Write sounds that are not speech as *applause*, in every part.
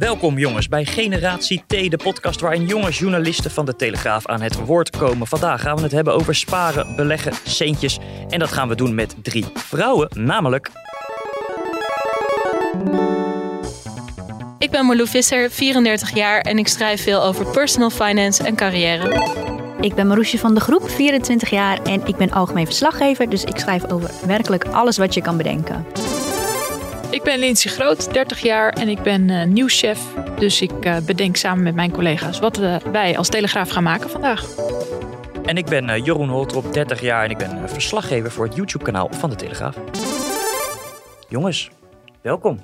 Welkom jongens bij Generatie T, de podcast waarin jonge journalisten van de Telegraaf aan het woord komen. Vandaag gaan we het hebben over sparen, beleggen, centjes. En dat gaan we doen met drie vrouwen, namelijk... Ik ben Marlou Visser, 34 jaar en ik schrijf veel over personal finance en carrière. Ik ben Maroesje van de Groep, 24 jaar en ik ben algemeen verslaggever, dus ik schrijf over werkelijk alles wat je kan bedenken. Ik ben Lindsay Groot, 30 jaar en ik ben uh, nieuwschef. Dus ik uh, bedenk samen met mijn collega's wat uh, wij als Telegraaf gaan maken vandaag. En ik ben Jeroen Holtrop, 30 jaar en ik ben verslaggever voor het YouTube-kanaal van de Telegraaf. Jongens, welkom.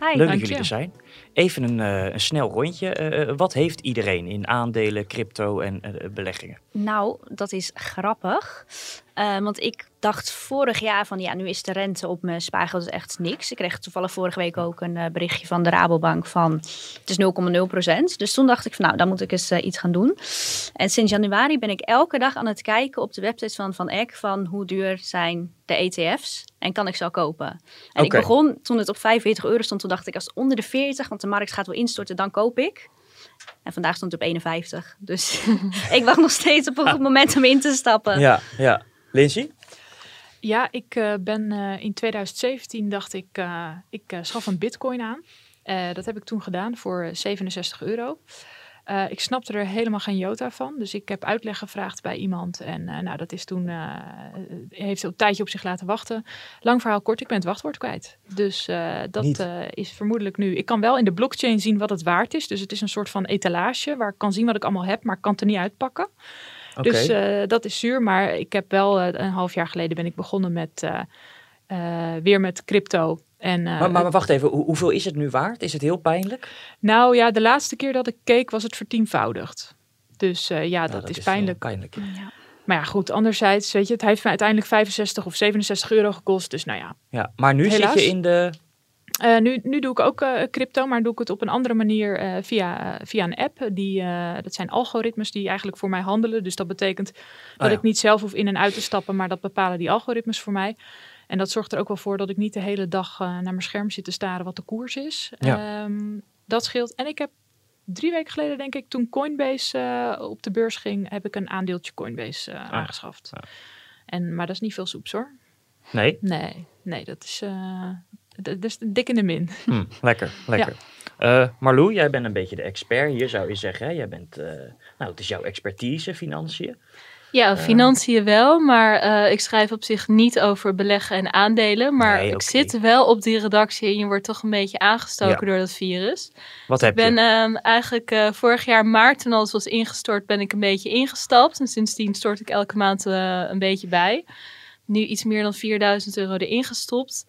Hi, Leuk dat jullie er zijn. Even een, uh, een snel rondje. Uh, wat heeft iedereen in aandelen, crypto en uh, beleggingen? Nou, dat is grappig. want ik dacht vorig jaar van ja, nu is de rente op mijn spaargeld echt niks. Ik kreeg toevallig vorige week ook een berichtje van de Rabobank van het is 0,0%. Dus toen dacht ik van nou, dan moet ik eens iets gaan doen. En sinds januari ben ik elke dag aan het kijken op de website van Van Eck van hoe duur zijn de ETF's en kan ik ze al kopen. En okay. ik begon toen het op 45 euro stond, toen dacht ik als het onder de 40, want de markt gaat wel instorten, dan koop ik. En vandaag stond het op 51. Dus *laughs* ik wacht nog steeds op een goed moment om in te stappen. Ja, ja. Lindsay? Ja, ik uh, ben uh, in 2017 dacht ik, uh, ik schaf een bitcoin aan. dat heb ik toen gedaan voor 67 euro. Uh, ik snapte er helemaal geen jota van. Dus ik heb uitleg gevraagd bij iemand. En uh, nou, dat is toen, uh, heeft een tijdje op zich laten wachten. Lang verhaal kort, ik ben het wachtwoord kwijt. Dus dat is vermoedelijk nu. Ik kan wel in de blockchain zien wat het waard is. Dus het is een soort van etalage waar ik kan zien wat ik allemaal heb, maar ik kan het er niet uitpakken. Okay. Dus dat is zuur. Maar ik heb wel een half jaar geleden ben ik begonnen met weer met crypto. En, uh, maar, maar, wacht even, Hoe, hoeveel is het nu waard? Is het heel pijnlijk? Nou ja, de laatste keer dat ik keek was het vertienvoudigd. Dus uh, ja, nou, dat, dat, is, is pijnlijk. pijnlijk. Ja. Maar ja, goed, anderzijds, weet je, het heeft me uiteindelijk 65 of 67 euro gekost. Dus nou ja. Ja, maar nu Helaas. zit je in de... Uh, nu, nu doe ik ook crypto, maar doe ik het op een andere manier via, via een app. Die, dat zijn algoritmes die eigenlijk voor mij handelen. Dus dat betekent dat oh, ja. ik niet zelf hoef in en uit te stappen, maar dat bepalen die algoritmes voor mij. En dat zorgt er ook wel voor dat ik niet de hele dag uh, naar mijn scherm zit te staren wat de koers is. Ja. Um, dat scheelt. En ik heb drie weken geleden, denk ik, toen Coinbase uh, op de beurs ging, heb ik een aandeeltje Coinbase uh, Ah, aangeschaft. ja. En, maar dat is niet veel soeps hoor. Nee? Nee, nee dat is, dat is dik in de min. Hm, lekker, *laughs* lekker. Ja. Marlou, jij bent een beetje de expert hier, zou je zeggen. Hè? Jij bent, nou, het is jouw expertise, financiën. Ja, financiën wel, maar uh, ik schrijf op zich niet over beleggen en aandelen. Maar Nee, ik zit wel op die redactie en je wordt toch een beetje aangestoken Ja. door dat virus. Wat Ik heb ben je? ehm, eigenlijk eh, vorig jaar maart, toen alles was ingestort, ben ik een beetje ingestapt. En sindsdien stort ik elke maand eh, een beetje bij. Nu iets meer dan 4000 euro erin gestopt.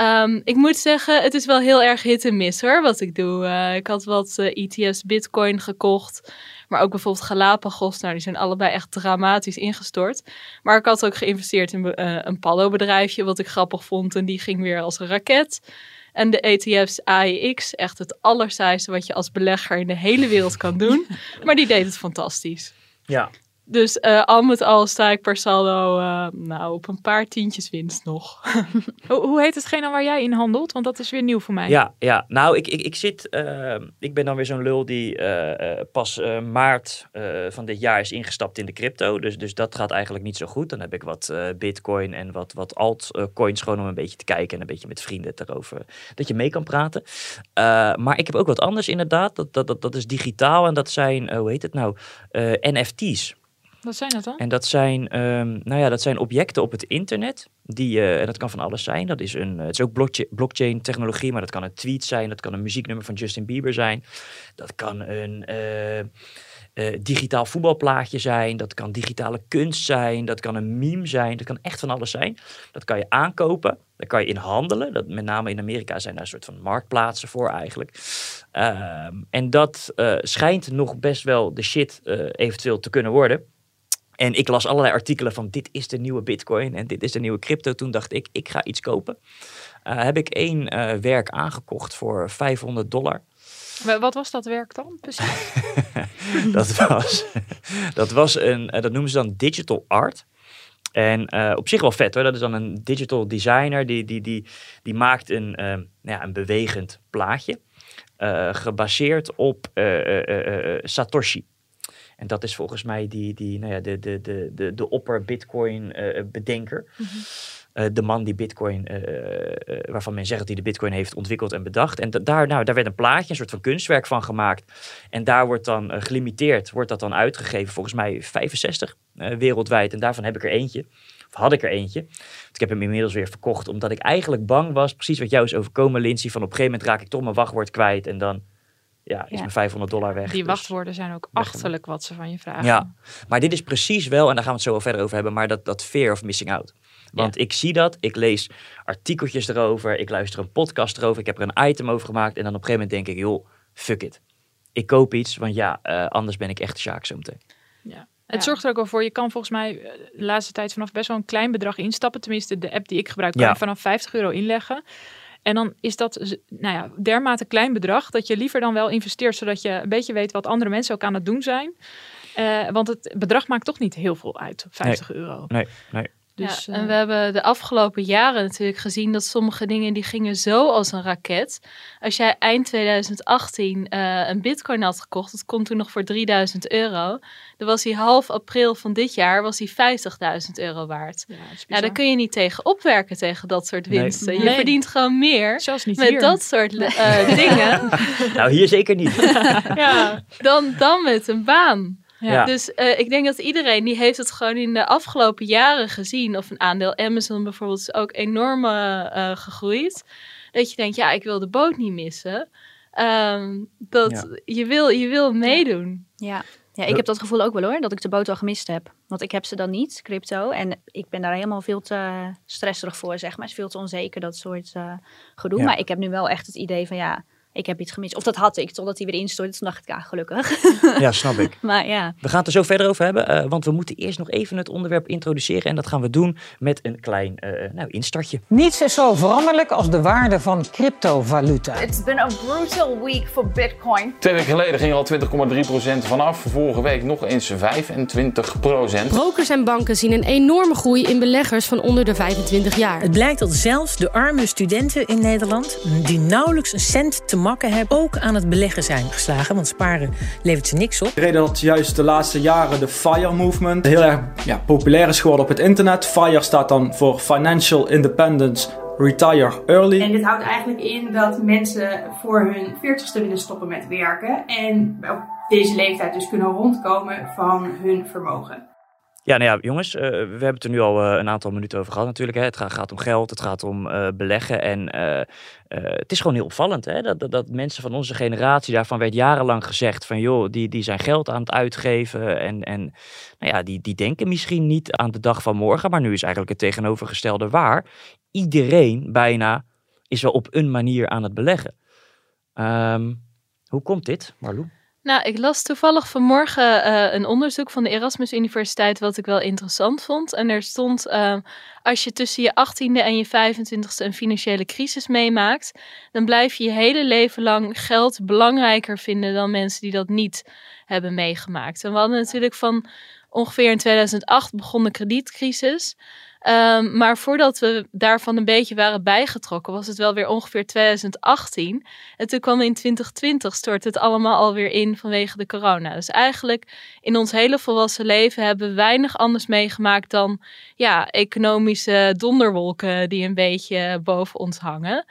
Ehm, ik moet zeggen, het is wel heel erg hit en miss hoor, wat ik doe. Eh, ik had wat eh, ETF's Bitcoin gekocht, maar ook bijvoorbeeld Galapagos. Nou, die zijn allebei echt dramatisch ingestort. Maar ik had ook geïnvesteerd in eh, een Pallo-bedrijfje, wat ik grappig vond. En die ging weer als een raket. En de ETF's AIX, echt het allersaaiste wat je als belegger in de hele wereld kan doen. *laughs* Maar die deed het fantastisch. Ja, Dus eh, al met al sta ik per saldo eh, nou, op een paar tientjes winst nog. *laughs* Hoe, hoe heet hetgene waar jij in handelt? Want dat is weer nieuw voor mij. ja, ja. Nou, ik, ik, ik zit, eh, ik ben dan weer zo'n lul die eh, eh, pas eh, maart eh, van dit jaar is ingestapt in de crypto. Dus, dus dat gaat eigenlijk niet zo goed. Dan heb ik wat eh, bitcoin en wat, wat altcoins gewoon om een beetje te kijken en een beetje met vrienden erover, dat je mee kan praten. Eh, maar ik heb ook wat anders inderdaad. Dat, dat, dat, dat is digitaal en dat zijn, eh, hoe heet het nou, Eh, NFT's. Wat zijn dat dan? En dat zijn, ehm, nou ja, dat zijn objecten op het internet. Die, eh, en dat kan van alles zijn. Dat is een, het is ook blockchain, technologie, maar dat kan een tweet zijn. Dat kan een muzieknummer van Justin Bieber zijn. Dat kan een, eh, eh, digitaal voetbalplaatje zijn, dat kan digitale kunst zijn, dat kan een meme zijn, dat kan echt van alles zijn. Dat kan je aankopen, daar kan je in handelen. Dat, met name in Amerika zijn daar een soort van marktplaatsen voor eigenlijk. Ehm, en dat eh, schijnt nog best wel de shit eh, eventueel te kunnen worden. En ik las allerlei artikelen van dit is de nieuwe bitcoin en dit is de nieuwe crypto. Toen dacht ik, ik ga iets kopen. Uh, heb ik één werk aangekocht voor 500 dollar. Wat was dat werk dan precies? *laughs* dat, was, dat was een, dat noemen ze dan digital art. En uh, op zich wel vet hoor. Dat is dan een digital designer die, die, die, die maakt een, uh, nou ja, een bewegend plaatje. Uh, gebaseerd op Satoshi. En dat is volgens mij die, die, nou ja, de, de, de, de, de opper Bitcoin bedenker. Mm -hmm. Uh, de man die Bitcoin, waarvan men zegt dat hij de Bitcoin heeft ontwikkeld en bedacht. En daar, nou, daar werd een plaatje, een soort van kunstwerk van gemaakt. En daar wordt dan gelimiteerd, wordt dat dan uitgegeven, volgens mij 65 wereldwijd. En daarvan heb ik er eentje, of had ik er eentje. ik heb hem inmiddels weer verkocht, omdat ik eigenlijk bang was, precies wat jou is overkomen, Lindsay, van op een gegeven moment raak ik toch mijn wachtwoord kwijt en dan ja, is ja. mijn 500 dollar weg. Die dus wachtwoorden zijn ook achterlijk wat ze van je vragen. Ja, maar dit is precies wel, en daar gaan we het zo wel verder over hebben, maar dat, dat fear of missing out. Want ja. ik zie dat, ik lees artikeltjes erover, ik luister een podcast erover, ik heb er een item over gemaakt en dan op een gegeven moment denk ik, joh, fuck it. Ik koop iets, want ja, uh, anders ben ik echt Sjaak zo meteen. Ja. Het zorgt er ook wel voor, je kan volgens mij de laatste tijd vanaf best wel een klein bedrag instappen. Tenminste, de app die ik gebruik kan ja. vanaf 50 euro inleggen. En dan is dat nou ja, dermate klein bedrag dat je liever dan wel investeert, zodat je een beetje weet wat andere mensen ook aan het doen zijn. Uh, want het bedrag maakt toch niet heel veel uit, 50 nee. euro. Nee, nee. Dus, ja, en we hebben de afgelopen jaren natuurlijk gezien dat sommige dingen die gingen zo als een raket. Als jij eind 2018 uh, een bitcoin had gekocht, dat komt toen nog voor 3000 euro. Dan was hij half april van dit jaar was hij 50.000 euro waard. Ja, nou, daar kun je niet tegen opwerken tegen dat soort winsten. Nee. Je nee. verdient gewoon meer Zelfs niet met hier. dat soort uh, dingen. *laughs* nou, hier zeker niet. *laughs* ja, dan, dan met een baan. Ja. Dus uh, ik denk dat iedereen die heeft het gewoon in de afgelopen jaren gezien. Of een aandeel Amazon bijvoorbeeld is ook enorm uh, gegroeid. Dat je denkt, ja, ik wil de boot niet missen. Um, dat ja. je, wil, je wil meedoen. Ja. ja, ik heb dat gevoel ook wel hoor, dat ik de boot al gemist heb. Want ik heb ze dan niet, crypto. En ik ben daar helemaal veel te stresserig voor, zeg maar. Het is veel te onzeker, dat soort uh, gedoe. Ja. Maar ik heb nu wel echt het idee van, ja, ik heb iets gemist. Of dat had ik, totdat hij weer instortte. Toen dacht ik, ja, gelukkig. Ja, snap ik. *laughs* maar ja. We gaan het er zo verder over hebben, uh, want we moeten eerst nog even het onderwerp introduceren. En dat gaan we doen met een klein uh, nou, instartje. Niets is zo veranderlijk als de waarde van cryptovaluta. It's been a brutal week for Bitcoin. Twee weken geleden ging er al 20,3% vanaf. Vorige week nog eens 25%. Brokers en banken zien een enorme groei in beleggers van onder de 25 jaar. Het blijkt dat zelfs de arme studenten in Nederland, die nauwelijks een cent te makken hebben, ook aan het beleggen zijn geslagen. Want sparen levert ze niks op. De reden dat juist de laatste jaren de FIRE movement heel erg ja, populair is geworden op het internet. FIRE staat dan voor Financial Independence Retire Early. En dit houdt eigenlijk in dat mensen voor hun 40ste willen stoppen met werken. En op deze leeftijd dus kunnen rondkomen van hun vermogen. Ja, nou ja, jongens, uh, we hebben het er nu al uh, een aantal minuten over gehad natuurlijk. Hè. Het gaat, om geld, het gaat om uh, beleggen. En het is gewoon heel opvallend hè, dat, dat, mensen van onze generatie, daarvan werd jarenlang gezegd van joh, die, die zijn geld aan het uitgeven. En, en nou ja, die, die denken misschien niet aan de dag van morgen. Maar nu is eigenlijk het tegenovergestelde waar. Iedereen bijna is wel op een manier aan het beleggen. Um, hoe komt dit, Marlou? Nou, ik las toevallig vanmorgen uh, een onderzoek van de Erasmus Universiteit wat ik wel interessant vond. En er stond, uh, als je tussen je 18e en je 25e een financiële crisis meemaakt, dan blijf je je hele leven lang geld belangrijker vinden dan mensen die dat niet hebben meegemaakt. En we hadden natuurlijk van ongeveer in 2008 begon de kredietcrisis. Um, maar voordat we daarvan een beetje waren bijgetrokken, was het wel weer ongeveer 2018. En toen kwam in 2020 stortte het allemaal alweer in vanwege de corona. Dus eigenlijk in ons hele volwassen leven hebben we weinig anders meegemaakt dan ja, economische donderwolken die een beetje boven ons hangen.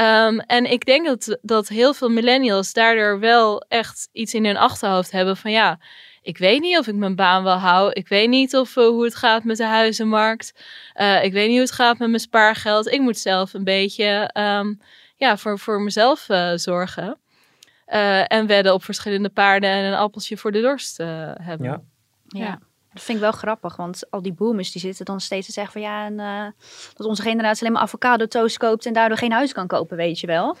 Um, en ik denk dat, dat heel veel millennials daardoor wel echt iets in hun achterhoofd hebben van ja ik weet niet of ik mijn baan wil houden. Ik weet niet of, uh, hoe het gaat met de huizenmarkt. Uh, ik weet niet hoe het gaat met mijn spaargeld. Ik moet zelf een beetje um, ja, voor, voor mezelf uh, zorgen. eh, en wedden op verschillende paarden en een appeltje voor de dorst uh, hebben. Ja. ja. Dat vind ik wel grappig, want al die boomers die zitten dan steeds te zeggen van ja, en, uh, dat onze generatie alleen maar avocado toast koopt en daardoor geen huis kan kopen, weet je wel. *laughs*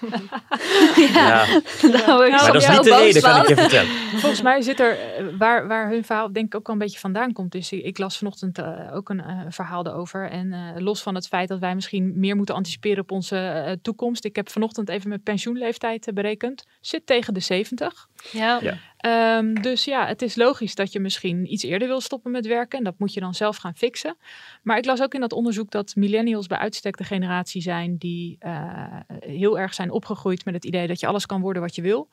ja, ja. *laughs* Nou, maar dat is niet de reden, kan ik je vertellen. *laughs* Volgens mij zit er, waar, waar hun verhaal denk ik ook al een beetje vandaan komt. Dus ik las vanochtend uh, ook een uh, verhaal erover. En los van het feit dat wij misschien meer moeten anticiperen op onze toekomst. Ik heb vanochtend even mijn pensioenleeftijd berekend. Zit tegen de 70. Ja. ja. Um, dus ja, het is logisch dat je misschien iets eerder wil stoppen met werken. En dat moet je dan zelf gaan fixen. Maar ik las ook in dat onderzoek dat millennials bij uitstek de generatie zijn die uh, heel erg zijn opgegroeid met het idee dat je alles kan worden wat je wil.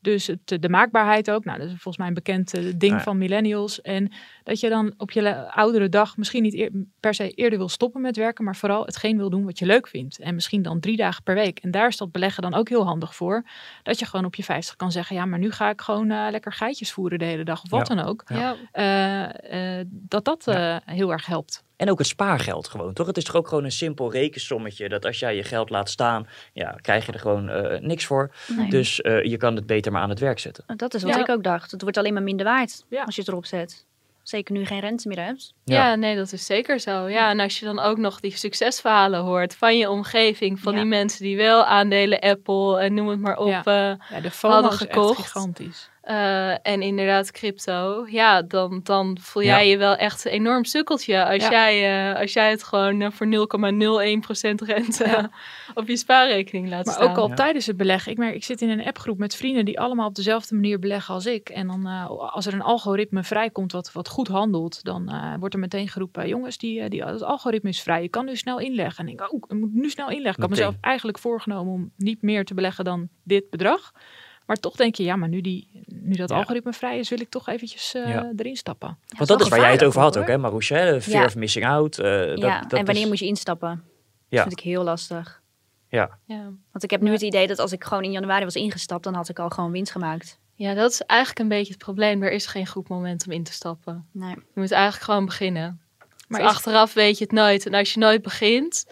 Dus het, de maakbaarheid ook. Nou, dat is volgens mij een bekend uh, ding ja. van millennials. En dat je dan op je oudere dag misschien niet eer, per se eerder wil stoppen met werken, maar vooral hetgeen wil doen wat je leuk vindt. En misschien dan drie dagen per week. En daar is dat beleggen dan ook heel handig voor. Dat je gewoon op je vijftig kan zeggen, ja, maar nu ga ik gewoon uh, lekker geitjes voeren de hele dag of wat Ja. dan ook. Ja. Uh, dat dat uh, heel erg helpt. En ook het spaargeld gewoon, toch? Het is toch ook gewoon een simpel rekensommetje. Dat als jij je geld laat staan, ja, krijg je er gewoon uh, niks voor. Nee. Dus uh, je kan het beter maar aan het werk zetten. Dat is wat Ja. ik ook dacht. Het wordt alleen maar minder waard Ja. als je het erop zet. Zeker nu je geen rente meer hebt. Ja. nee, dat is zeker zo. Ja, en als je dan ook nog die succesverhalen hoort van je omgeving, van Ja. die mensen die wel aandelen Apple en noem het maar op, Ja. eh, Ja, de FOMO hadden is echt gekocht. gigantisch. Eh, en inderdaad crypto, ja, dan, dan voel Ja. jij je wel echt een enorm sukkeltje als, Ja. jij, eh, als jij het gewoon eh, voor 0,01% rente Ja. *laughs* op je spaarrekening laat Maar staan. ook al Ja. tijdens het beleggen. Ik merk, ik zit in een appgroep met vrienden die allemaal op dezelfde manier beleggen als ik. En dan eh, als er een algoritme vrijkomt wat, wat goed handelt, dan eh, wordt er meteen geroepen, jongens, die, eh, die, het algoritme is vrij. Je kan nu snel inleggen. En ik denk, oh, ik moet nu snel inleggen. Ik had mezelf eigenlijk voorgenomen om niet meer te beleggen dan dit bedrag. Maar toch denk je, ja, maar nu, die, nu dat Ja. algoritme vrij is, wil ik toch eventjes eh, Ja. erin stappen. Want dat is waar jij het over had hoor. ook, hè, Maroesje? fear Ja. of missing out. eh, dat, ja, dat en wanneer is- moet je instappen? Dat Ja. vind ik heel lastig. Ja, ja. Want ik heb nu het idee dat als ik gewoon in januari was ingestapt, dan had ik al gewoon winst gemaakt. ja, dat is eigenlijk een beetje het probleem. Er is geen goed moment om in te stappen. Nee. Je moet eigenlijk gewoon beginnen. Maar is- achteraf weet je het nooit. En als je nooit begint,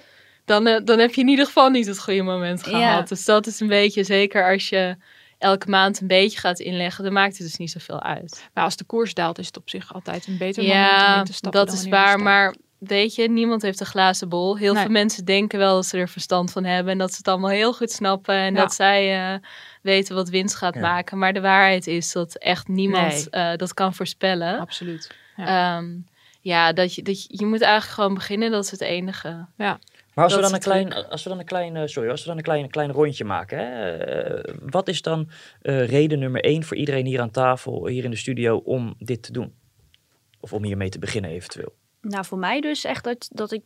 dan, eh, dan heb je in ieder geval niet het goede moment Ja. gehad. Dus dat is een beetje, zeker als je elke maand een beetje gaat inleggen, dan maakt het dus niet zoveel uit. Maar als de koers daalt, is het op zich altijd een beter moment om Ja, in te stappen. dat dan is waar. Maar weet je, niemand heeft een glazen bol. Heel Nee. veel mensen denken wel dat ze er verstand van hebben en dat ze het allemaal heel goed snappen en Ja. dat zij eh, weten wat winst gaat Ja. maken. Maar de waarheid is dat echt niemand Nee. eh, dat kan voorspellen. Absoluut. Ja. Ja, ja dat, je, dat je, je moet eigenlijk gewoon beginnen. Dat is het enige. Maar als we, dan een klein, als we dan een klein, sorry, als we dan een klein, klein rondje maken, hè, eh, wat is dan eh, reden nummer één voor iedereen hier aan tafel, hier in de studio, om dit te doen? Of om hiermee te beginnen eventueel? Nou, voor mij dus echt dat, dat ik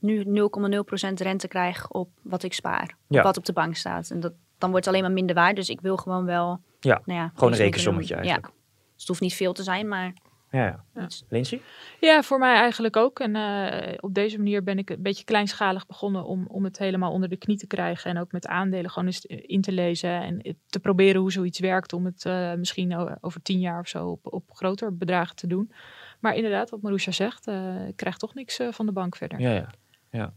nu 0,0% rente krijg op wat ik spaar. Ja. Op wat op de bank staat. En dat, dan wordt het alleen maar minder waard. Dus ik wil gewoon wel... Ja, nou ja gewoon een rekensommetje eigenlijk. Ja. Dus het hoeft niet veel te zijn, maar... Ja, ja. Lindsay? Ja, voor mij eigenlijk ook. En eh, op deze manier ben ik een beetje kleinschalig begonnen om, om het helemaal onder de knie te krijgen. En ook met aandelen gewoon eens in te lezen en te proberen hoe zoiets werkt. Om het eh, misschien over tien jaar of zo op, op groter bedragen te doen. Maar inderdaad, wat Marusha zegt, eh, ik krijg toch niks van de bank verder. Ja, ja. Ja,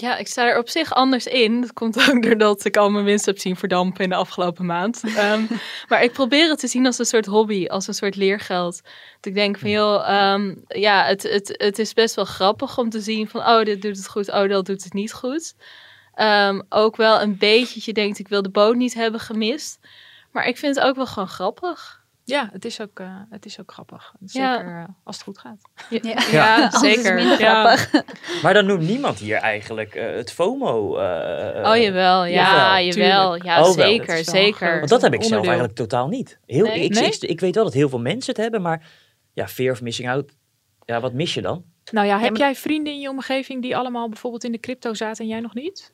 ik sta er op zich anders in. Dat komt *laughs* ook doordat ik al mijn winst heb zien verdampen in de afgelopen maand. *laughs* Ehm, maar ik probeer het te zien als een soort hobby, als een soort leergeld. Dat ik denk van, joh, ehm, ja, het, het, het is best wel grappig om te zien van, oh, dit doet het goed, oh, dat doet het niet goed. Ehm, ook wel een beetje, je denkt, ik wil de boot niet hebben gemist. Maar ik vind het ook wel gewoon grappig. Ja, het is ook, eh, het is ook grappig. Zeker Ja. eh, als het goed gaat. Ja, *laughs* Ja. *laughs* zeker. minder Ja. grappig. *laughs* Maar dan noemt niemand hier eigenlijk eh, het FOMO. eh, Oh, jawel. Ja, jawel. Ja, Oh, zeker, zeker. Want dat heb ik zelf eigenlijk totaal niet. Heel, Nee? ik, Nee? Ik, ik weet wel dat heel veel mensen het hebben, maar ja, fear of missing out. Ja, wat mis je dan? Nou ja, heb maar- jij vrienden in je omgeving die allemaal bijvoorbeeld in de crypto zaten en jij nog niet?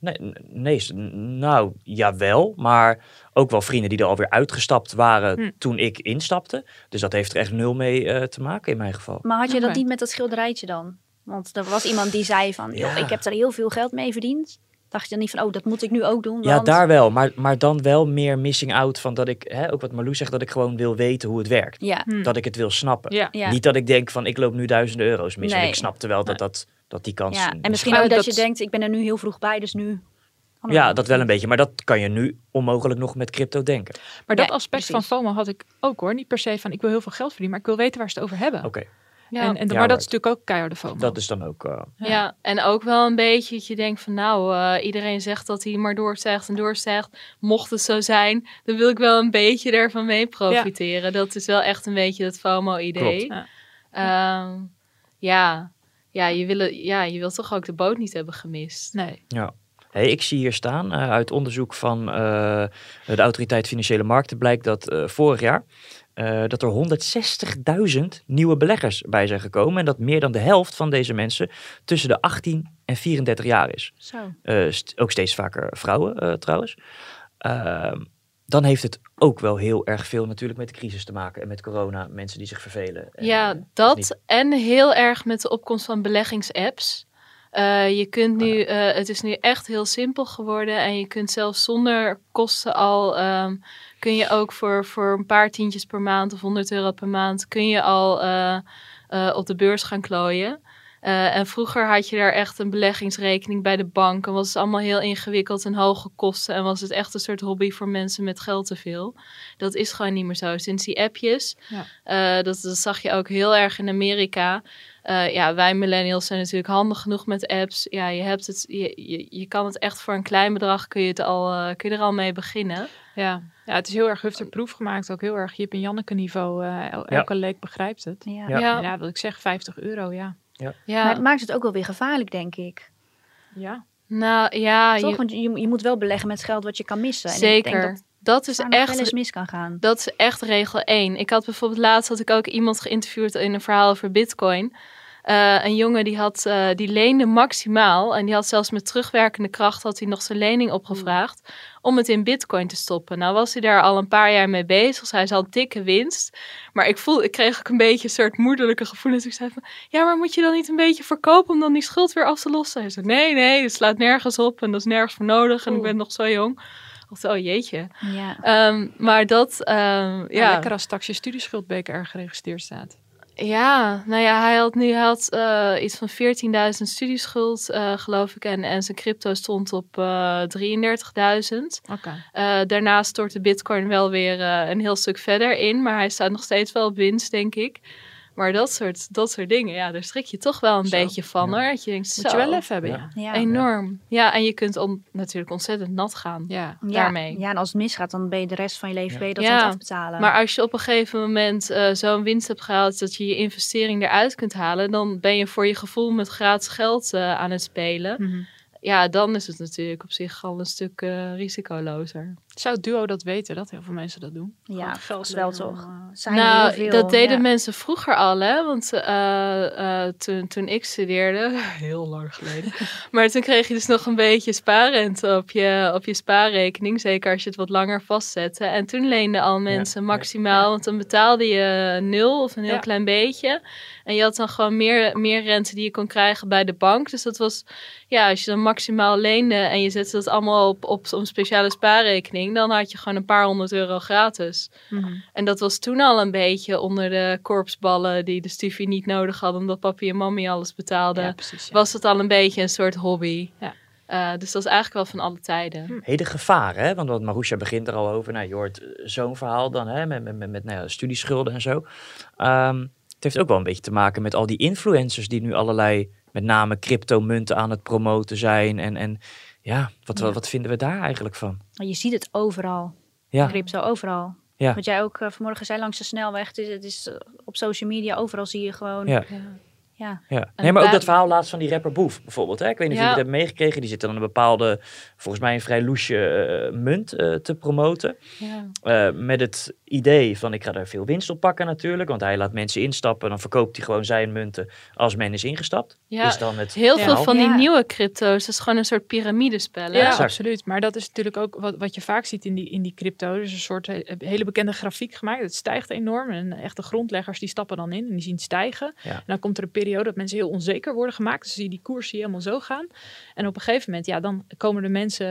Nee, nee, nou jawel, maar ook wel vrienden die er alweer uitgestapt waren Hm. toen ik instapte. Dus dat heeft er echt nul mee eh, te maken in mijn geval. Maar had je dat niet met dat schilderijtje dan? Want er was iemand die zei van, Ja. ik heb er heel veel geld mee verdiend. Dacht je dan niet van, oh, dat moet ik nu ook doen? Ja, daar wel, maar, maar dan wel meer missing out van dat ik, hè, ook wat Marloes zegt, dat ik gewoon wil weten hoe het werkt. Ja, Hm. Dat ik het wil snappen. Ja. ja. Niet dat ik denk van ik loop nu duizenden euro's mis. Nee. ik snapte wel dat, dat, dat die kans... ja. En misschien Maar ook dat, dat- je denkt, ik ben er nu heel vroeg bij, dus nu Ja, dat wel een beetje. Maar dat kan je nu onmogelijk nog met crypto denken. Maar dat aspect van FOMO had ik ook hoor. Niet per se van ik wil heel veel geld verdienen, maar ik wil weten waar ze het over hebben. Oké. Ja. En, en, Ja, maar dat is natuurlijk ook keiharde FOMO. Dat is dan ook... eh, Ja. en ook wel een beetje dat je denkt van nou, eh, iedereen zegt dat hij maar doorstijgt en doorstijgt. Mocht het zo zijn, dan wil ik wel een beetje ervan mee profiteren. Dat is wel echt een beetje het FOMO-idee. Klopt. Ja. Ja. Je wil, ja, je wilt toch ook de boot niet hebben gemist. Nee. Ja. Hey, ik zie hier staan eh, uit onderzoek van eh, de Autoriteit Financiële Markten blijkt dat eh, vorig jaar eh, dat er 160.000 nieuwe beleggers bij zijn gekomen en dat meer dan de helft van deze mensen tussen de 18 en 34 jaar is. Zo. Eh, st- ook steeds vaker vrouwen eh, trouwens. Dan heeft het ook wel heel erg veel natuurlijk met de crisis te maken en met corona, mensen die zich vervelen. En, Ja, eh, dat en heel erg met de opkomst van beleggingsapps. Eh, je kunt nu, eh, het is nu echt heel simpel geworden en je kunt zelfs zonder kosten al, ehm, kun je ook voor, voor een paar tientjes per maand of 100 euro per maand, kun je al op de beurs gaan klooien. Eh, en vroeger had je daar echt een beleggingsrekening bij de bank en was het allemaal heel ingewikkeld en hoge kosten en was het echt een soort hobby voor mensen met geld te veel. Dat is gewoon niet meer zo. Sinds die appjes, Ja. eh, dat, dat zag je ook heel erg in Amerika. Eh, ja, wij millennials zijn natuurlijk handig genoeg met apps. Ja, je, hebt het, je, je, je kan het echt voor een klein bedrag kun je, het al, kun je er al mee beginnen. Ja. ja, het is heel erg hufterproef gemaakt. Ook heel erg Jip en Janneke niveau. eh, el- elke leek begrijpt het. Ja. Ja. Ja. Ja, wat ik zeg, 50 euro, ja. Ja. Ja, Maar het maakt het ook wel weer gevaarlijk, denk ik. Ja. nou ja, Toch? je, Want je, je moet wel beleggen met geld wat je kan missen. En ik zeker. denk dat dat is echt eens mis kan gaan. Dat is echt regel 1. Ik had bijvoorbeeld laatst had ik ook iemand geïnterviewd in een verhaal over Bitcoin. Eh, een jongen die had eh, die leende maximaal en die had zelfs met terugwerkende kracht had hij nog zijn lening opgevraagd om het in Bitcoin te stoppen. Nou was hij daar al een paar jaar mee bezig, dus hij had dikke winst. Maar ik voel, ik kreeg ook een beetje een soort moederlijke gevoelens. Ik zei van, ja, maar moet je dan niet een beetje verkopen om dan die schuld weer af te lossen? Hij zei, nee, nee, het slaat nergens op en dat is nergens voor nodig en ik ben nog zo jong. Oh jeetje. Ja. Ehm, maar dat, ehm, Ja. ja. Lekker als straks je studieschuldbeker geregistreerd staat. Ja, nou ja, hij had nu hij had, eh, iets van 14.000 studieschuld, eh, geloof ik. En, en zijn crypto stond op eh 33.000. Oké. Eh, daarnaast stortte Bitcoin wel weer een heel stuk verder in. Maar hij staat nog steeds wel op winst, denk ik. Maar dat soort, dat soort dingen, ja, daar schrik je toch wel een Zo. beetje van hoor. Dat je denkt, Moet je zo, wel even hebben, ja. Ja. Enorm. Ja, en je kunt on- natuurlijk ontzettend nat gaan Ja. Ja, daarmee. ja, en als het misgaat, dan ben je de rest van je leven ben je dat Ja, aan het afbetalen. Maar als je op een gegeven moment eh, zo'n winst hebt gehaald dat je je investering eruit kunt halen, dan ben je voor je gevoel met gratis geld eh, aan het spelen. Mhm. Ja, dan is het natuurlijk op zich al een stuk eh, risicolozer. Zou Duo dat weten, dat heel veel mensen dat doen? ja, wel toch. lenen, Zijn nou, heel veel, dat deden ja. mensen vroeger al, hè? Want eh, eh, toen, toen ik studeerde, *laughs* heel lang geleden, *laughs* maar toen kreeg je dus nog een beetje spaarrente op je, op je spaarrekening, zeker als je het wat langer vastzette. En toen leenden al mensen maximaal, want dan betaalde je nul of een heel Ja. klein beetje. En je had dan gewoon meer, meer rente die je kon krijgen bij de bank. Dus dat was, ja, als je dan maximaal leende en je zette dat allemaal op, op zo'n speciale spaarrekening, dan had je gewoon een paar honderd euro gratis. Mhm. En dat was toen al een beetje onder de korpsballen die de stufie niet nodig hadden, omdat papi en mami alles betaalden. Ja, precies. ja. Was het al een beetje een soort hobby. Ja. Eh, dus dat is eigenlijk wel van alle tijden. Hey, de gevaren, hè? want wat Marusha begint er al over. Nou, je hoort eh, zo'n verhaal dan hè? met, met, met, met nou ja, studieschulden en zo. Ehm, het heeft ook wel een beetje te maken met al die influencers die nu allerlei, met name cryptomunten aan het promoten zijn. En, en ja, wat, Ja. wat vinden we daar eigenlijk van? Je ziet het overal. Ja. Crypto, overal. Ja. Wat jij ook eh, vanmorgen zei langs de snelweg. Het is, het is eh, op social media, overal zie je gewoon... Ja. Ja. Ja. Nee, maar ook dat verhaal laatst van die rapper Boef bijvoorbeeld. Hè? Ik weet niet of jullie het hebben meegekregen. Die zit dan een bepaalde, volgens mij een vrij loesje eh, munt eh, te promoten. Ja. Eh, met het idee van ik ga daar veel winst op pakken natuurlijk. Want hij laat mensen instappen. Dan verkoopt hij gewoon zijn munten als men is ingestapt. Ja, is dan het Heel verhaal. veel van die Ja. nieuwe crypto's, dat is gewoon een soort piramidespel. Ja, Exact. absoluut. Maar dat is natuurlijk ook wat, wat je vaak ziet in die, in die crypto. Er is een soort he- hele bekende grafiek gemaakt. Het stijgt enorm. En echte grondleggers die stappen dan in en die zien het stijgen. Ja. En dan komt er een periode dat mensen heel onzeker worden gemaakt. Dus zie je die koers hier helemaal zo gaan. En op een gegeven moment, ja, dan komen er mensen uh,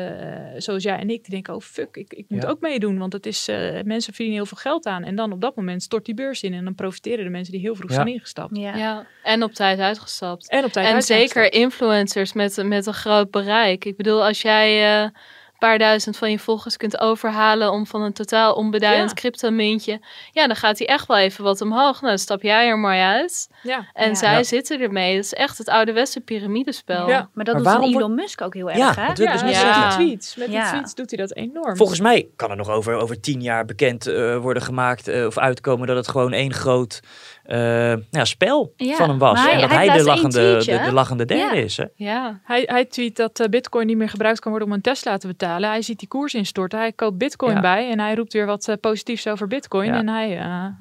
zoals jij en ik die denken, oh fuck, ik, ik moet ook meedoen. Want het is, uh, mensen verdienen heel veel geld aan. En dan op dat moment stort die beurs in. En dan profiteren de mensen die heel vroeg zijn ingestapt. Ja. ja. en op tijd uitgestapt. En op tijd En zeker influencers met, met een groot bereik. Ik bedoel, als jij... Uh, paar duizend van je volgers kunt overhalen om van een totaal onbeduidend ja. crypto-muntje. Ja, dan gaat hij echt wel even wat omhoog. Nou, dan stap jij er maar uit. Ja. En zij zitten ermee. Dat is echt het oude Westen piramidespel. Ja. Maar dat maar doet Elon Musk ook heel erg, ja, hè? Dus met die tweets. Met die tweets doet hij dat enorm. Volgens mij kan er nog over, over tien jaar bekend uh, worden gemaakt uh, of uitkomen dat het gewoon één groot uh, ja, spel ja, van hem was. en dat hij, hij de, lachende, de, de, lachende derde ja. is. Hè? Ja. Hij, hij tweet dat uh, bitcoin niet meer gebruikt kan worden om een Tesla te betalen. Hij ziet die koers instorten. Hij koopt bitcoin bij en hij roept weer wat uh, positiefs over bitcoin. En hij,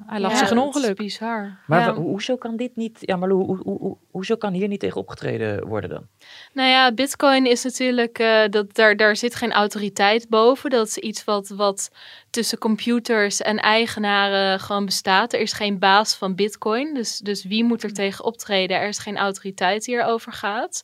hij lacht zich een ongeluk. Dat is bizar. Maar hoezo kan dit niet... Ja, maar hoe, hoe, hoe, hoezo kan hier niet tegen opgetreden worden dan? Nou ja, bitcoin is natuurlijk... dat, daar, daar zit geen autoriteit boven. Dat is iets wat, wat tussen computers en eigenaren gewoon bestaat. Er is geen baas van bitcoin. Dus, dus wie moet er tegen optreden? Er is geen autoriteit die erover gaat.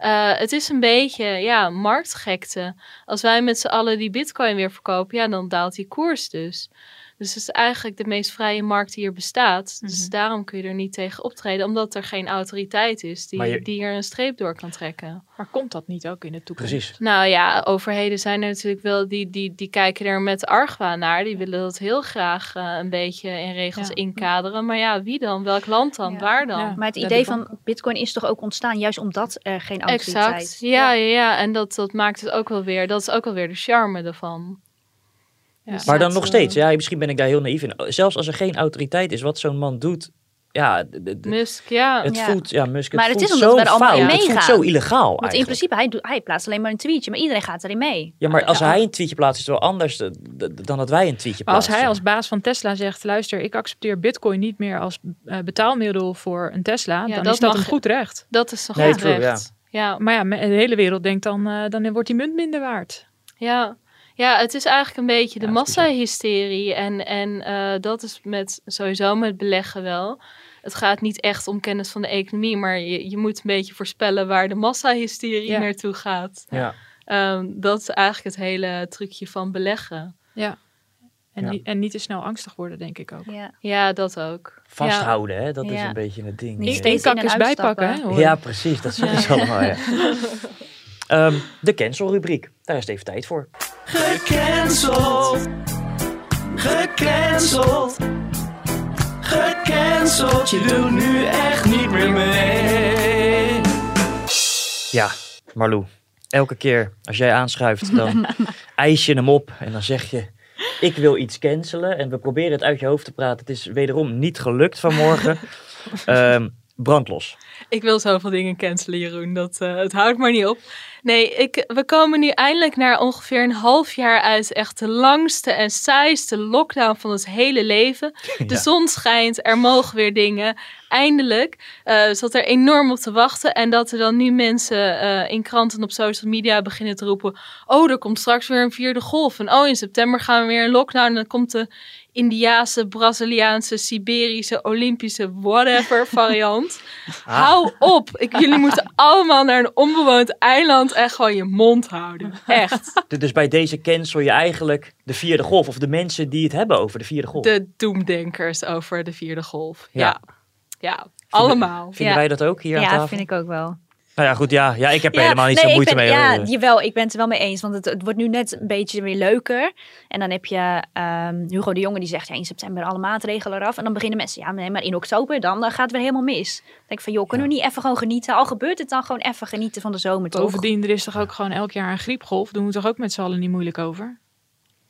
Uh, het is een beetje ja, marktgekte. Als wij met z'n allen die bitcoin weer verkopen, ja, dan daalt die koers dus. Dus het is eigenlijk de meest vrije markt die er bestaat. Dus Mhm. daarom kun je er niet tegen optreden, omdat er geen autoriteit is die, je- die er een streep door kan trekken. Maar komt dat niet ook in de toekomst? Precies. Nou ja, overheden zijn er natuurlijk wel, die, die, die kijken er met argwaan naar. Die willen dat heel graag eh, een beetje in regels Ja. inkaderen. Maar ja, wie dan? Welk land dan? Waar dan? Maar het idee van bitcoin is toch ook ontstaan juist omdat er geen autoriteit Exact. Ja, ja, ja. En dat, dat maakt het ook wel weer, dat is ook wel weer de charme ervan. Dus maar dan nog eh, steeds, ja, misschien ben ik daar heel naïef in. Zelfs als er geen autoriteit is, wat zo'n man doet, ja, de- de- de- Musk, ja. het Ja. voelt, ja, Musk, Maar het, het is voelt omdat we zo er allemaal fout, in het voelt zo illegaal Want in eigenlijk. principe, hij, doet, hij plaatst alleen maar een tweetje, maar iedereen gaat erin mee. Ja, maar als hij een tweetje plaatst, is het wel anders dan dat wij een tweetje Maar als plaatsen. hij als baas van Tesla zegt: luister, ik accepteer Bitcoin niet meer als eh, betaalmiddel voor een Tesla, Ja, dan dat is dat mag- een goed recht. Dat is toch Nee, goed true, recht. Ja. Maar ja, de hele wereld denkt dan: eh, dan wordt die munt minder waard. Ja. Ja, het is eigenlijk een beetje de Ja, is massahysterie. En, en eh, dat is met, sowieso met beleggen wel. Het gaat niet echt om kennis van de economie, maar je, je moet een beetje voorspellen waar de massahysterie Ja. naartoe gaat. Ja. Ehm, dat is eigenlijk het hele trucje van beleggen. Ja. En, Ja. Niet, en niet te snel angstig worden, denk ik ook. Ja. Ja, dat ook. Vasthouden, hè? dat is een beetje het ding. Niet steeds Eén in kak en is bijpakken, hè? hoor. Ja, precies. Dat zeggen ze allemaal, Ehm, de cancel-rubriek. Daar is het even tijd voor. Gecanceld. Gecanceld. Gecanceld. Je doet nu echt niet meer mee. Ja, Marlou. Elke keer als jij aanschuift, dan *laughs* eis je hem op. En dan zeg je, ik wil iets cancelen. En we proberen het uit je hoofd te praten. Het is wederom niet gelukt vanmorgen. *laughs* Ehm brandlos. Ik wil zoveel dingen cancelen, Jeroen. Dat, eh, het houdt maar niet op. Nee, ik, we komen nu eindelijk naar ongeveer een half jaar uit echt de langste en saaiste lockdown van ons hele leven. *laughs* De zon schijnt, er mogen weer dingen. Eindelijk eh zat er enorm op te wachten. En dat er dan nu mensen eh, in kranten en op social media beginnen te roepen... Oh, er komt straks weer een vierde golf. En oh, in september gaan we weer een lockdown. En dan komt de Indiaanse, Braziliaanse, Siberische, Olympische, whatever *laughs* variant. Hou op. Ik, jullie moeten *laughs* allemaal naar een onbewoond eiland en gewoon je mond houden. Echt. *laughs* D- Dus bij deze cancel je eigenlijk de vierde golf. Of de mensen die het hebben over de vierde golf. De doemdenkers over de vierde golf. Ja. Ja. Ja, allemaal. Vinden Ja. wij dat ook hier aan Ja, tafel? vind ik ook wel. Nou ja, goed. Ja, ja ik heb er Ja, helemaal niet nee, zo moeite ben, mee. Ja, hoor. jawel, ik ben het er wel mee eens. Want het, het wordt nu net een beetje weer leuker. En dan heb je ehm, Hugo de Jonge die zegt ja, in september alle maatregelen eraf. En dan beginnen mensen, ja, nee, maar in oktober dan, dan gaat het weer helemaal mis. Dan denk ik van, joh, kunnen we niet even gewoon genieten? Al gebeurt het dan gewoon even genieten van de zomer, toch? Bovendien, er is toch ook gewoon elk jaar een griepgolf. Doen we toch ook met z'n allen niet moeilijk over?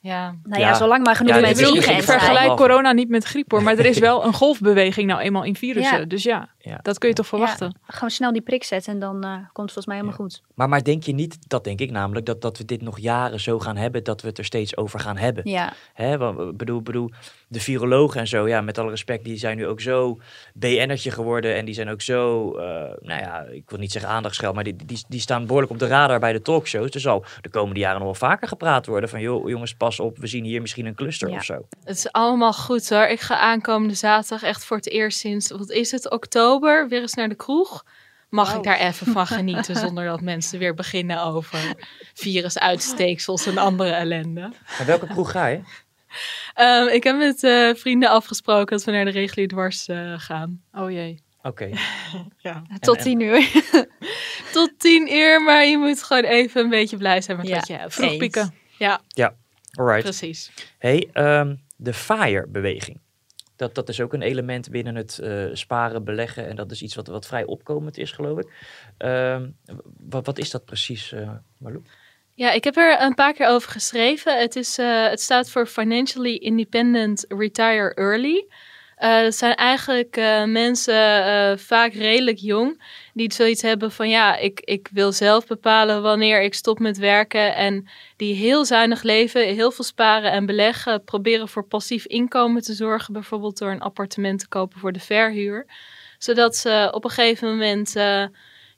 Ja. Nou ja, Ja. zolang maar genoeg Ja, ik mensen vergelijk corona niet met griep hoor. Maar er is wel een golfbeweging nou eenmaal in virussen. Ja. Dus ja, Ja. dat kun je toch verwachten. Ja, gewoon snel die prik zetten en dan eh, komt het volgens mij helemaal goed. Maar, maar denk je niet, dat denk ik namelijk, dat, dat we dit nog jaren zo gaan hebben, dat we het er steeds over gaan hebben? Ja, Hè, want, ik bedoel, bedoel, de virologen en zo, ja, met alle respect, die zijn nu ook zo BN'ertje geworden. En die zijn ook zo, eh, nou ja, ik wil niet zeggen aandachtsgeld, maar die, die, die staan behoorlijk op de radar bij de talkshows. Er zal de komende jaren nog wel vaker gepraat worden van, joh, jongens, pas op, we zien hier misschien een cluster Ja. of zo. Het is allemaal goed hoor. Ik ga aankomende zaterdag echt voor het eerst sinds, wat is het, oktober oktober weer eens naar de kroeg. Mag ik daar even van *laughs* genieten zonder dat mensen weer beginnen over virusuitsteeksels en andere ellende. Naar welke kroeg ga je? Ehm, ik heb met eh, vrienden afgesproken dat we naar de regulier dwars eh, gaan. Oh jee. Oké. *laughs* ja. Tot en- tien uur. *laughs* Tot tien uur, maar je moet gewoon even een beetje blij zijn met Ja, wat je hebt. Vroeg pieken. Ja, Ja, alright. precies. Hey, ehm, de FIRE-beweging. Dat, dat is ook een element binnen het eh, sparen, beleggen. En dat is iets wat, wat vrij opkomend is, geloof ik. Ehm, wat, wat is dat precies, eh Marlou? Ja, ik heb er een paar keer over geschreven. Het, is, eh, het staat voor Financially Independent Retire Early. Dat zijn eigenlijk eh, mensen, eh, vaak redelijk jong, die zoiets hebben van ja, ik, ik wil zelf bepalen wanneer ik stop met werken. En die heel zuinig leven, heel veel sparen en beleggen, proberen voor passief inkomen te zorgen, bijvoorbeeld door een appartement te kopen voor de verhuur. Zodat ze op een gegeven moment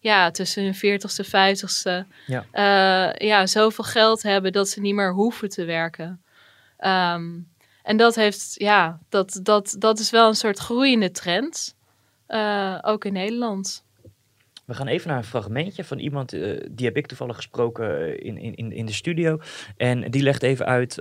ja, tussen hun 40ste en 50ste Ja. ja, zoveel geld hebben dat ze niet meer hoeven te werken. Ehm, en dat heeft, ja, dat, dat, dat is wel een soort groeiende trend. eh, ook in Nederland. We gaan even naar een fragmentje van iemand, eh, die heb ik toevallig gesproken eh, in, in, in de studio. En die legt even uit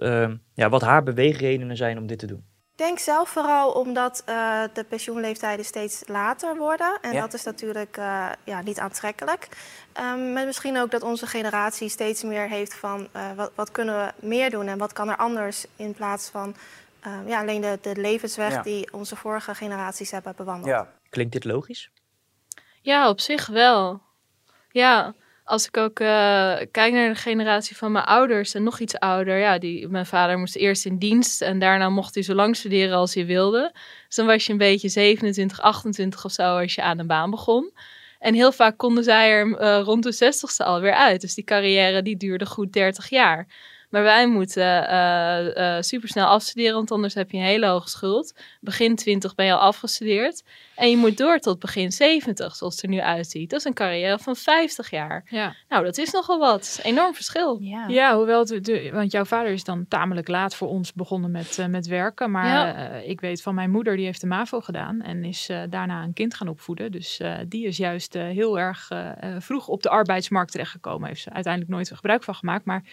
ja, wat haar beweegredenen zijn om dit te doen. Ik denk zelf vooral omdat eh, de pensioenleeftijden steeds later worden. En Ja. dat is natuurlijk eh, ja, niet aantrekkelijk. Ehm maar misschien ook dat onze generatie steeds meer heeft van eh, wat, wat kunnen we meer doen en wat kan er anders in plaats van ehm, ja, alleen de, de levensweg Ja. die onze vorige generaties hebben bewandeld. Klinkt dit logisch? Ja, op zich wel. Ja, als ik ook eh, kijk naar de generatie van mijn ouders en nog iets ouder. Ja, die, mijn vader moest eerst in dienst en daarna mocht hij zo lang studeren als hij wilde. Dus dan was je een beetje 27, 28 of zo als je aan een baan begon. En heel vaak konden zij er eh, rond de 60ste alweer uit. Dus die carrière die duurde goed 30 jaar. Maar wij moeten eh eh supersnel afstuderen, want anders heb je een hele hoge schuld. Begin 20 ben je al afgestudeerd. En je moet door tot begin 70, zoals het er nu uitziet. Dat is een carrière van 50 jaar. Ja. Nou, dat is nogal wat. Enorm verschil. Ja. Ja, hoewel, het, de, want jouw vader is dan tamelijk laat voor ons begonnen met, eh, met werken. Maar Ja. eh, ik weet van mijn moeder, die heeft de MAVO gedaan en is eh, daarna een kind gaan opvoeden. Dus eh, die is juist eh, heel erg vroeg op de arbeidsmarkt terechtgekomen. Heeft ze uiteindelijk nooit gebruik van gemaakt. Maar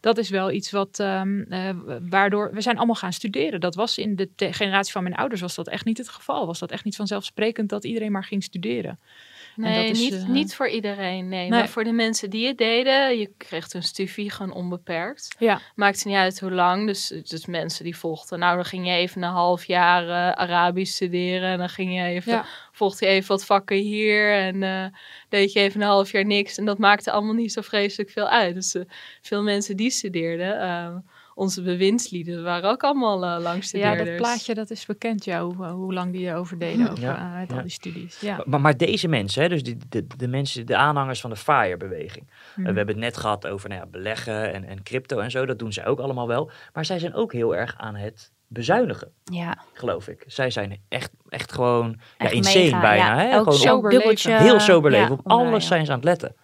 dat is wel iets wat, ehm, eh, waardoor, we zijn allemaal gaan studeren. Dat was in de generatie van mijn ouders was dat echt niet het geval. Was dat echt niet vanzelfsprekend dat iedereen maar ging studeren. En Nee, dat is, niet, eh, niet voor iedereen. Nee. Nee. Maar voor de mensen die het deden, je kreeg een studie gewoon onbeperkt. Ja. Maakt niet uit hoe lang. Dus, dus mensen die volgden. Nou, dan ging je even een half jaar eh, Arabisch studeren. En dan ging je even, Ja. volgde je even wat vakken hier. En eh, deed je even een half jaar niks. En dat maakte allemaal niet zo vreselijk veel uit. Dus veel mensen die studeerden. Eh, onze bewindslieden waren ook allemaal uh, Ja, langstudeerders. dat plaatje dat is bekend, ja, hoe, hoe lang die erover deden over, Ja, eh, ja. al die studies. Ja. Maar, maar deze mensen, hè, dus die, de, de mensen, de aanhangers van de FIRE-beweging. Eh, Mhm. we hebben het net gehad over nou ja, beleggen en, en crypto en zo. Dat doen zij ook allemaal wel. Maar zij zijn ook heel erg aan het bezuinigen, Ja. geloof ik. Zij zijn echt, echt gewoon ja, Echt insane mega, bijna. ja. Hè? Gewoon sober dubbeltje, Heel sober ja, leven. Op alles zijn ze aan het letten.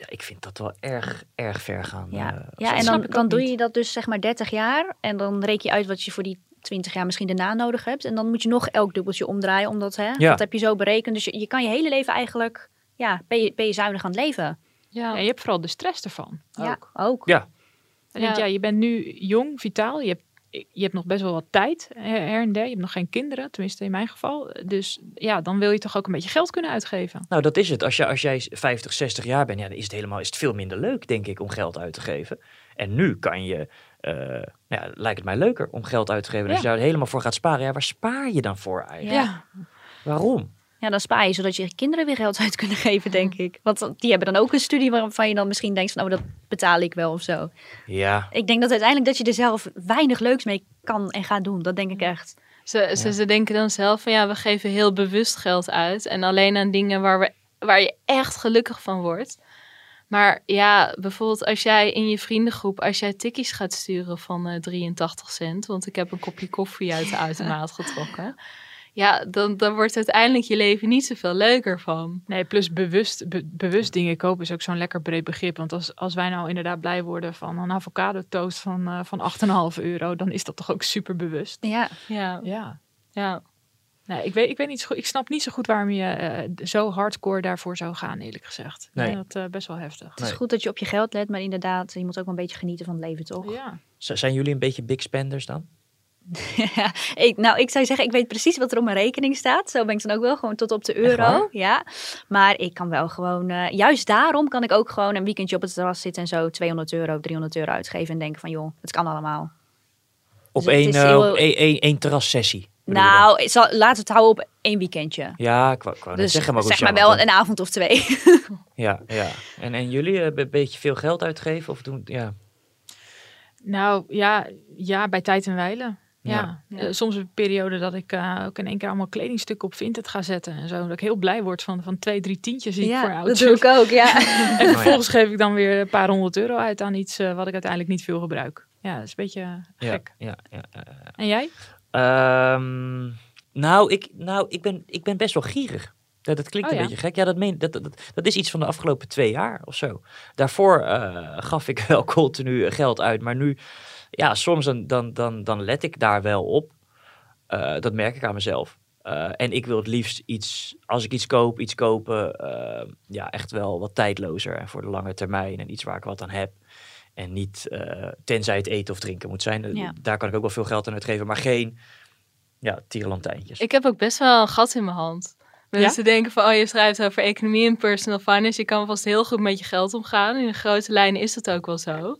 Ja, ik vind dat wel erg, erg ver gaan. Ja, eh, ja en dan, dan doe je dat dus zeg maar 30 jaar. En dan reken je uit wat je voor die 20 jaar misschien daarna nodig hebt. En dan moet je nog elk dubbeltje omdraaien. Omdat hè, Ja. dat heb je zo berekend. Dus je, je kan je hele leven eigenlijk, ja, ben je, ben je zuinig aan het leven. Ja. En je hebt vooral de stress ervan. Ja, ook. Ja. En denk, Ja. ja, je bent nu jong, vitaal. Je hebt, je hebt nog best wel wat tijd her her en der. Je hebt nog geen kinderen, tenminste in mijn geval. Dus ja, dan wil je toch ook een beetje geld kunnen uitgeven. Nou, dat is het. Als, je, als jij 50, 60 jaar bent, ja, dan is het, helemaal, is het veel minder leuk, denk ik, om geld uit te geven. En nu kan je, eh, nou ja, lijkt het mij leuker om geld uit te geven. Als je daar helemaal voor gaat sparen, ja, waar spaar je dan voor eigenlijk? Ja. Waarom? Ja, dan spaar je zodat je kinderen weer geld uit kunnen geven, denk ik. Want die hebben dan ook een studie waarvan je dan misschien denkt van, oh, dat betaal ik wel of zo. Ja, Ik denk dat uiteindelijk dat je er zelf weinig leuks mee kan en gaat doen. Dat denk ik echt. Ze, ze, ze denken dan zelf van ja, we geven heel bewust geld uit. En alleen aan dingen waar, we, waar je echt gelukkig van wordt. Maar ja, bijvoorbeeld als jij in je vriendengroep, als jij tikkies gaat sturen van eh 83 cent. Want ik heb een kopje koffie uit de *laughs* automaat getrokken. Ja, dan, dan wordt uiteindelijk je leven niet zoveel leuker van. Nee, plus bewust, be- bewust dingen kopen is ook zo'n lekker breed begrip. Want als, als wij nou inderdaad blij worden van een avocado toast van, eh van 8,5 euro, dan is dat toch ook super bewust. Ja. Ja. Ja. Ja. Nee, ik weet, ik weet niet zo goed. Ik snap niet zo goed waarom je uh, zo hardcore daarvoor zou gaan, eerlijk gezegd. Nee. Ik vind dat uh, best wel heftig. Het is goed dat je op je geld let, maar inderdaad, je moet ook wel een beetje genieten van het leven, toch? Ja. zijn jullie een beetje big spenders dan? Ja, *laughs* ik, nou, ik zou zeggen, ik weet precies wat er op mijn rekening staat. Zo ben ik dan ook wel gewoon tot op de euro. Ja, maar ik kan wel gewoon, uh, juist daarom kan ik ook gewoon een weekendje op het terras zitten en zo 200 euro, 300 euro uitgeven en denken van, joh, het kan allemaal. Op dus één, uh, heel... één, één, één terrassessie? Nou, zal, laten we het houden op één weekendje. Ja, ik wou, dus zeggen, maar zeg maar wel een avond of twee. *laughs* ja, ja. En, en jullie hebben eh, een beetje veel geld uitgeven? Of doen, ja. Nou, ja, ja, bij tijd en wijlen. Ja, ja. Uh, soms een periode dat ik uh, ook in één keer allemaal kledingstukken op Vinted ga zetten en zo. Dat ik heel blij word van, van twee, drie tientjes die ja, ik voor oud dat doe ik ook, ja. *laughs* en vervolgens geef ik dan weer een paar honderd euro uit aan iets uh, wat ik uiteindelijk niet veel gebruik. Ja, dat is een beetje gek. Ja, ja, En jij? Um, nou, ik, nou ik, ben, ik ben best wel gierig. Dat, dat klinkt oh, een beetje gek. Ja, dat, meen, dat, dat, dat is iets van de afgelopen twee jaar of zo. Daarvoor gaf ik wel *laughs* continu geld uit, maar nu ja, soms dan, dan, dan, dan let ik daar wel op. Uh, dat merk ik aan mezelf. Uh, en ik wil het liefst iets, als ik iets koop, iets kopen, uh, ja, echt wel wat tijdlozer en voor de lange termijn en iets waar ik wat aan heb. En niet, tenzij het eten of drinken moet zijn, ja. daar kan ik ook wel veel geld aan uitgeven, maar geen, ja, tierenlantijntjes. Ik heb ook best wel een gat in mijn hand. Mensen ja? denken van, oh je schrijft over economie en personal finance, je kan vast heel goed met je geld omgaan. In de grote lijnen is dat ook wel zo.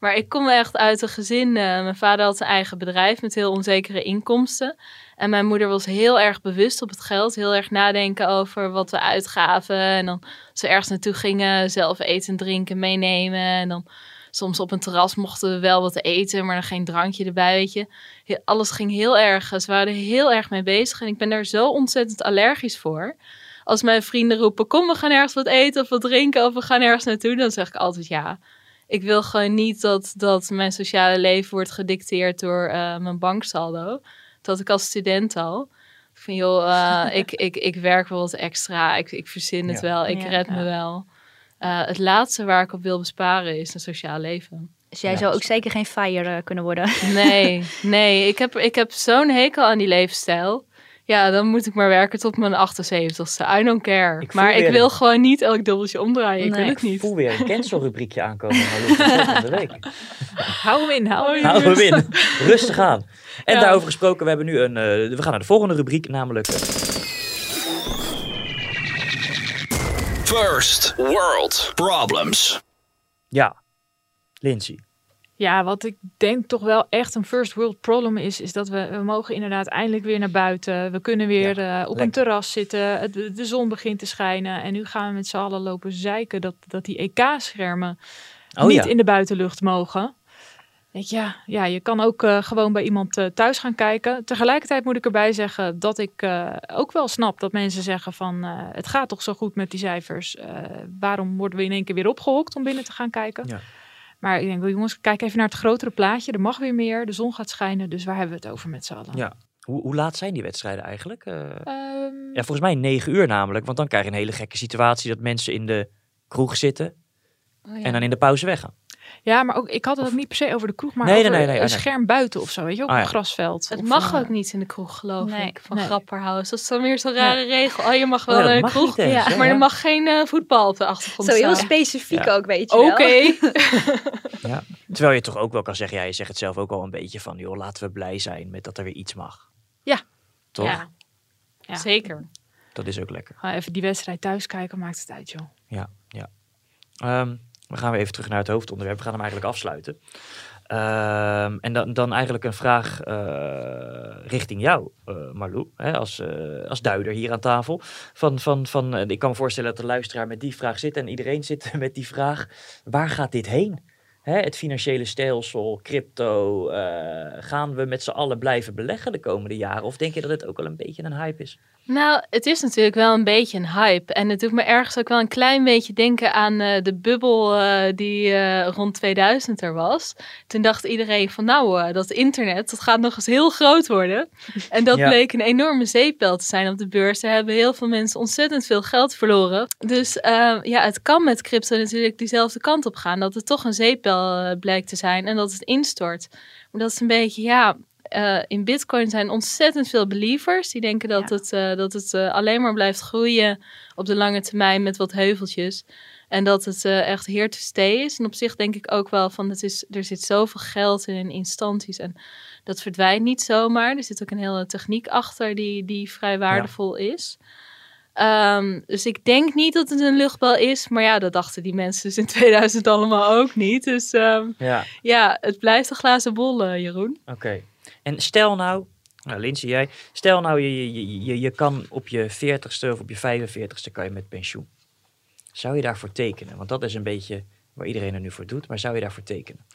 Maar ik kom echt uit een gezin. Uh, mijn vader had een eigen bedrijf met heel onzekere inkomsten. En mijn moeder was heel erg bewust op het geld. Heel erg nadenken over wat we uitgaven. En dan ze ergens naartoe gingen, zelf eten en drinken meenemen. En dan soms op een terras mochten we wel wat eten, maar dan geen drankje erbij, weet je. Alles ging heel erg. Ze waren er heel erg mee bezig. En ik ben daar zo ontzettend allergisch voor. Als mijn vrienden roepen, kom we gaan ergens wat eten of wat drinken of we gaan ergens naartoe. Dan zeg ik altijd ja ik wil gewoon niet dat, dat mijn sociale leven wordt gedicteerd door uh, mijn banksaldo. Dat ik als student al. Van joh, uh, *laughs* ik, ik, ik werk wel wat extra. Ik, ik verzin het wel. Ik red me wel. Uh, het laatste waar ik op wil besparen is een sociaal leven. Dus jij zou ook zeker geen fire kunnen worden? Nee, *laughs* nee. Ik heb, ik heb zo'n hekel aan die levensstijl. Ja, dan moet ik maar werken tot mijn 78ste. I don't care. Ik maar ik wil gewoon niet elk dubbeltje omdraaien. Ik wil het niet. Ik voel weer een *laughs* cancelrubriekje aankomen. volgende *laughs* week. Hou hem in. Hou, hou hem in. Rustig aan. En ja. daarover gesproken, we hebben nu een... Uh, we gaan naar de volgende rubriek, namelijk... First World Problems. Ja, Lindsay. Ja, wat ik denk toch wel echt een first world problem is, is dat we, we mogen inderdaad eindelijk weer naar buiten. We kunnen weer ja, uh, op een terras zitten. Het, de zon begint te schijnen. En nu gaan we met z'n allen lopen zeiken dat, dat die EK-schermen oh, niet ja. in de buitenlucht mogen. Ja, ja, je kan ook uh, gewoon bij iemand uh, thuis gaan kijken. Tegelijkertijd moet ik erbij zeggen dat ik ook wel snap dat mensen zeggen van het gaat toch zo goed met die cijfers. waarom worden we in één keer weer opgehokt om binnen te gaan kijken? Ja. Maar ik denk, wel, jongens, kijk even naar het grotere plaatje. Er mag weer meer, de zon gaat schijnen. Dus waar hebben we het over met z'n allen? Ja. Hoe, hoe laat zijn die wedstrijden eigenlijk? Uh, um... Ja, volgens mij negen uur namelijk. Want dan krijg je een hele gekke situatie dat mensen in de kroeg zitten. Oh, ja. En dan in de pauze weggaan. Ja, maar ook, ik had het ook niet per se over de kroeg, maar nee, over nee, nee, een scherm buiten of zo, weet je, op ah, een grasveld. Het mag ook niet in de kroeg, geloof ik, van Grapperhaus. Dat is dan weer zo'n rare regel. Oh, je mag wel oh, in de kroeg, ja. maar er mag geen uh, voetbal op de achtergrond Zo heel specifiek ook, weet je wel. Oké. *laughs* *laughs* ja. Terwijl je toch ook wel kan zeggen, ja, je zegt het zelf ook al een beetje van, joh, laten we blij zijn met dat er weer iets mag. Ja. Toch? Ja. Zeker. Dat is ook lekker. Ga even die wedstrijd thuis kijken, maakt het uit, joh. Ja, ja. Um, we gaan weer even terug naar het hoofdonderwerp. We gaan hem eigenlijk afsluiten. Um, en dan, dan eigenlijk een vraag uh, richting jou, uh, Marlou, hè, als, uh, als duider hier aan tafel. Van, van, van, ik kan me voorstellen dat de luisteraar met die vraag zit en iedereen zit *laughs* met die vraag, waar gaat dit heen? Hè, het financiële stelsel, crypto, gaan we met z'n allen blijven beleggen de komende jaren? Of denk je dat het ook al een beetje een hype is? Nou, het is natuurlijk wel een beetje een hype. En het doet me ergens ook wel een klein beetje denken aan uh, de bubbel uh, die uh, rond 2000 er was. Toen dacht iedereen van nou, dat internet, dat gaat nog eens heel groot worden. En dat *laughs* ja. bleek een enorme zeepbel te zijn op de beurs. Daar hebben heel veel mensen ontzettend veel geld verloren. Dus ja, het kan met crypto natuurlijk diezelfde kant op gaan. Dat het toch een zeepbel blijkt te zijn en dat het instort. Maar dat is een beetje, ja eh, in Bitcoin zijn ontzettend veel believers. Die denken dat het, eh, dat het eh, alleen maar blijft groeien op de lange termijn met wat heuveltjes. En dat het echt here to stay is. En op zich denk ik ook wel van, het is, er zit zoveel geld in instanties. En dat verdwijnt niet zomaar. Er zit ook een hele techniek achter die, die vrij waardevol is. Ehm, dus ik denk niet dat het een luchtbal is. Maar ja, dat dachten die mensen dus in *laughs* 2000 allemaal ook niet. Dus ehm, ja. ja, het blijft een glazen bol, Jeroen. Oké. En stel nou, nou Lindsay, jij, stel nou je, je, je, je kan op je 40ste of op je 45ste kan je met pensioen. Zou je daarvoor tekenen? Want dat is een beetje waar iedereen er nu voor doet. Maar zou je daarvoor tekenen?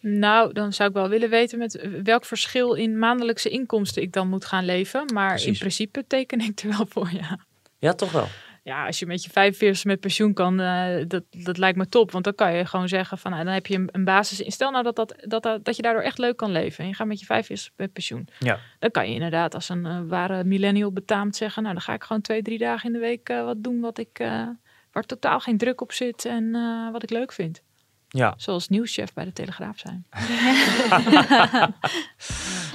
Nou, dan zou ik wel willen weten met welk verschil in maandelijkse inkomsten ik dan moet gaan leven. Maar in principe teken ik er wel voor, ja. Ja, toch wel? Ja, als je met je 45 met pensioen kan, uh, dat, dat lijkt me top. Want dan kan je gewoon zeggen van, nou, dan heb je een, een basis. Stel nou dat, dat, dat, dat je daardoor echt leuk kan leven. En je gaat met je 45 met pensioen. Ja. Dan kan je inderdaad als een uh, ware millennial betaamt zeggen, nou, dan ga ik gewoon twee, drie dagen in de week uh, wat doen wat ik, waar totaal geen druk op zit en wat ik leuk vind. Ja. Zoals nieuwschef bij de Telegraaf zijn.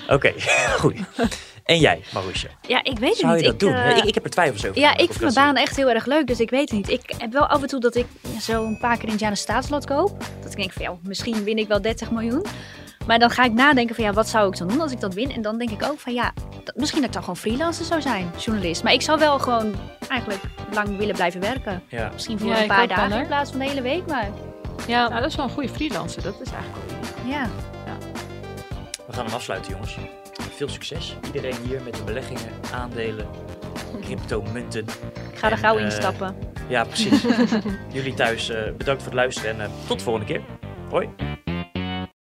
*laughs* Oké, *laughs* goed. En jij, Marusha? Ja, ik weet het Zou niet. je dat doen? Uh, ik, ik, heb er twijfels over. Ja, ik vind mijn baan echt heel erg leuk, dus ik weet het niet. Ik heb wel af en toe dat ik zo een paar keer in het jaar een staatslot koop. Dat ik denk van, ja, misschien win ik wel 30 miljoen. Maar dan ga ik nadenken van, ja, wat zou ik dan doen als ik dat win? En dan denk ik ook van, ja, dat, misschien dat ik dan gewoon freelancer zou zijn, journalist. Maar ik zou wel gewoon eigenlijk lang willen blijven werken. Ja. Misschien voor een paar dagen in plaats van de hele week, maar... Ja, nou, dat is wel een goede freelancer. Dat is eigenlijk wel Ja. ja. We gaan hem afsluiten, jongens. Veel succes. Iedereen hier met de beleggingen, aandelen, cryptomunten. Ik ga er gauw uh, instappen. Ja, precies. *laughs* Jullie thuis uh, bedankt voor het luisteren en uh, tot de volgende keer. Hoi.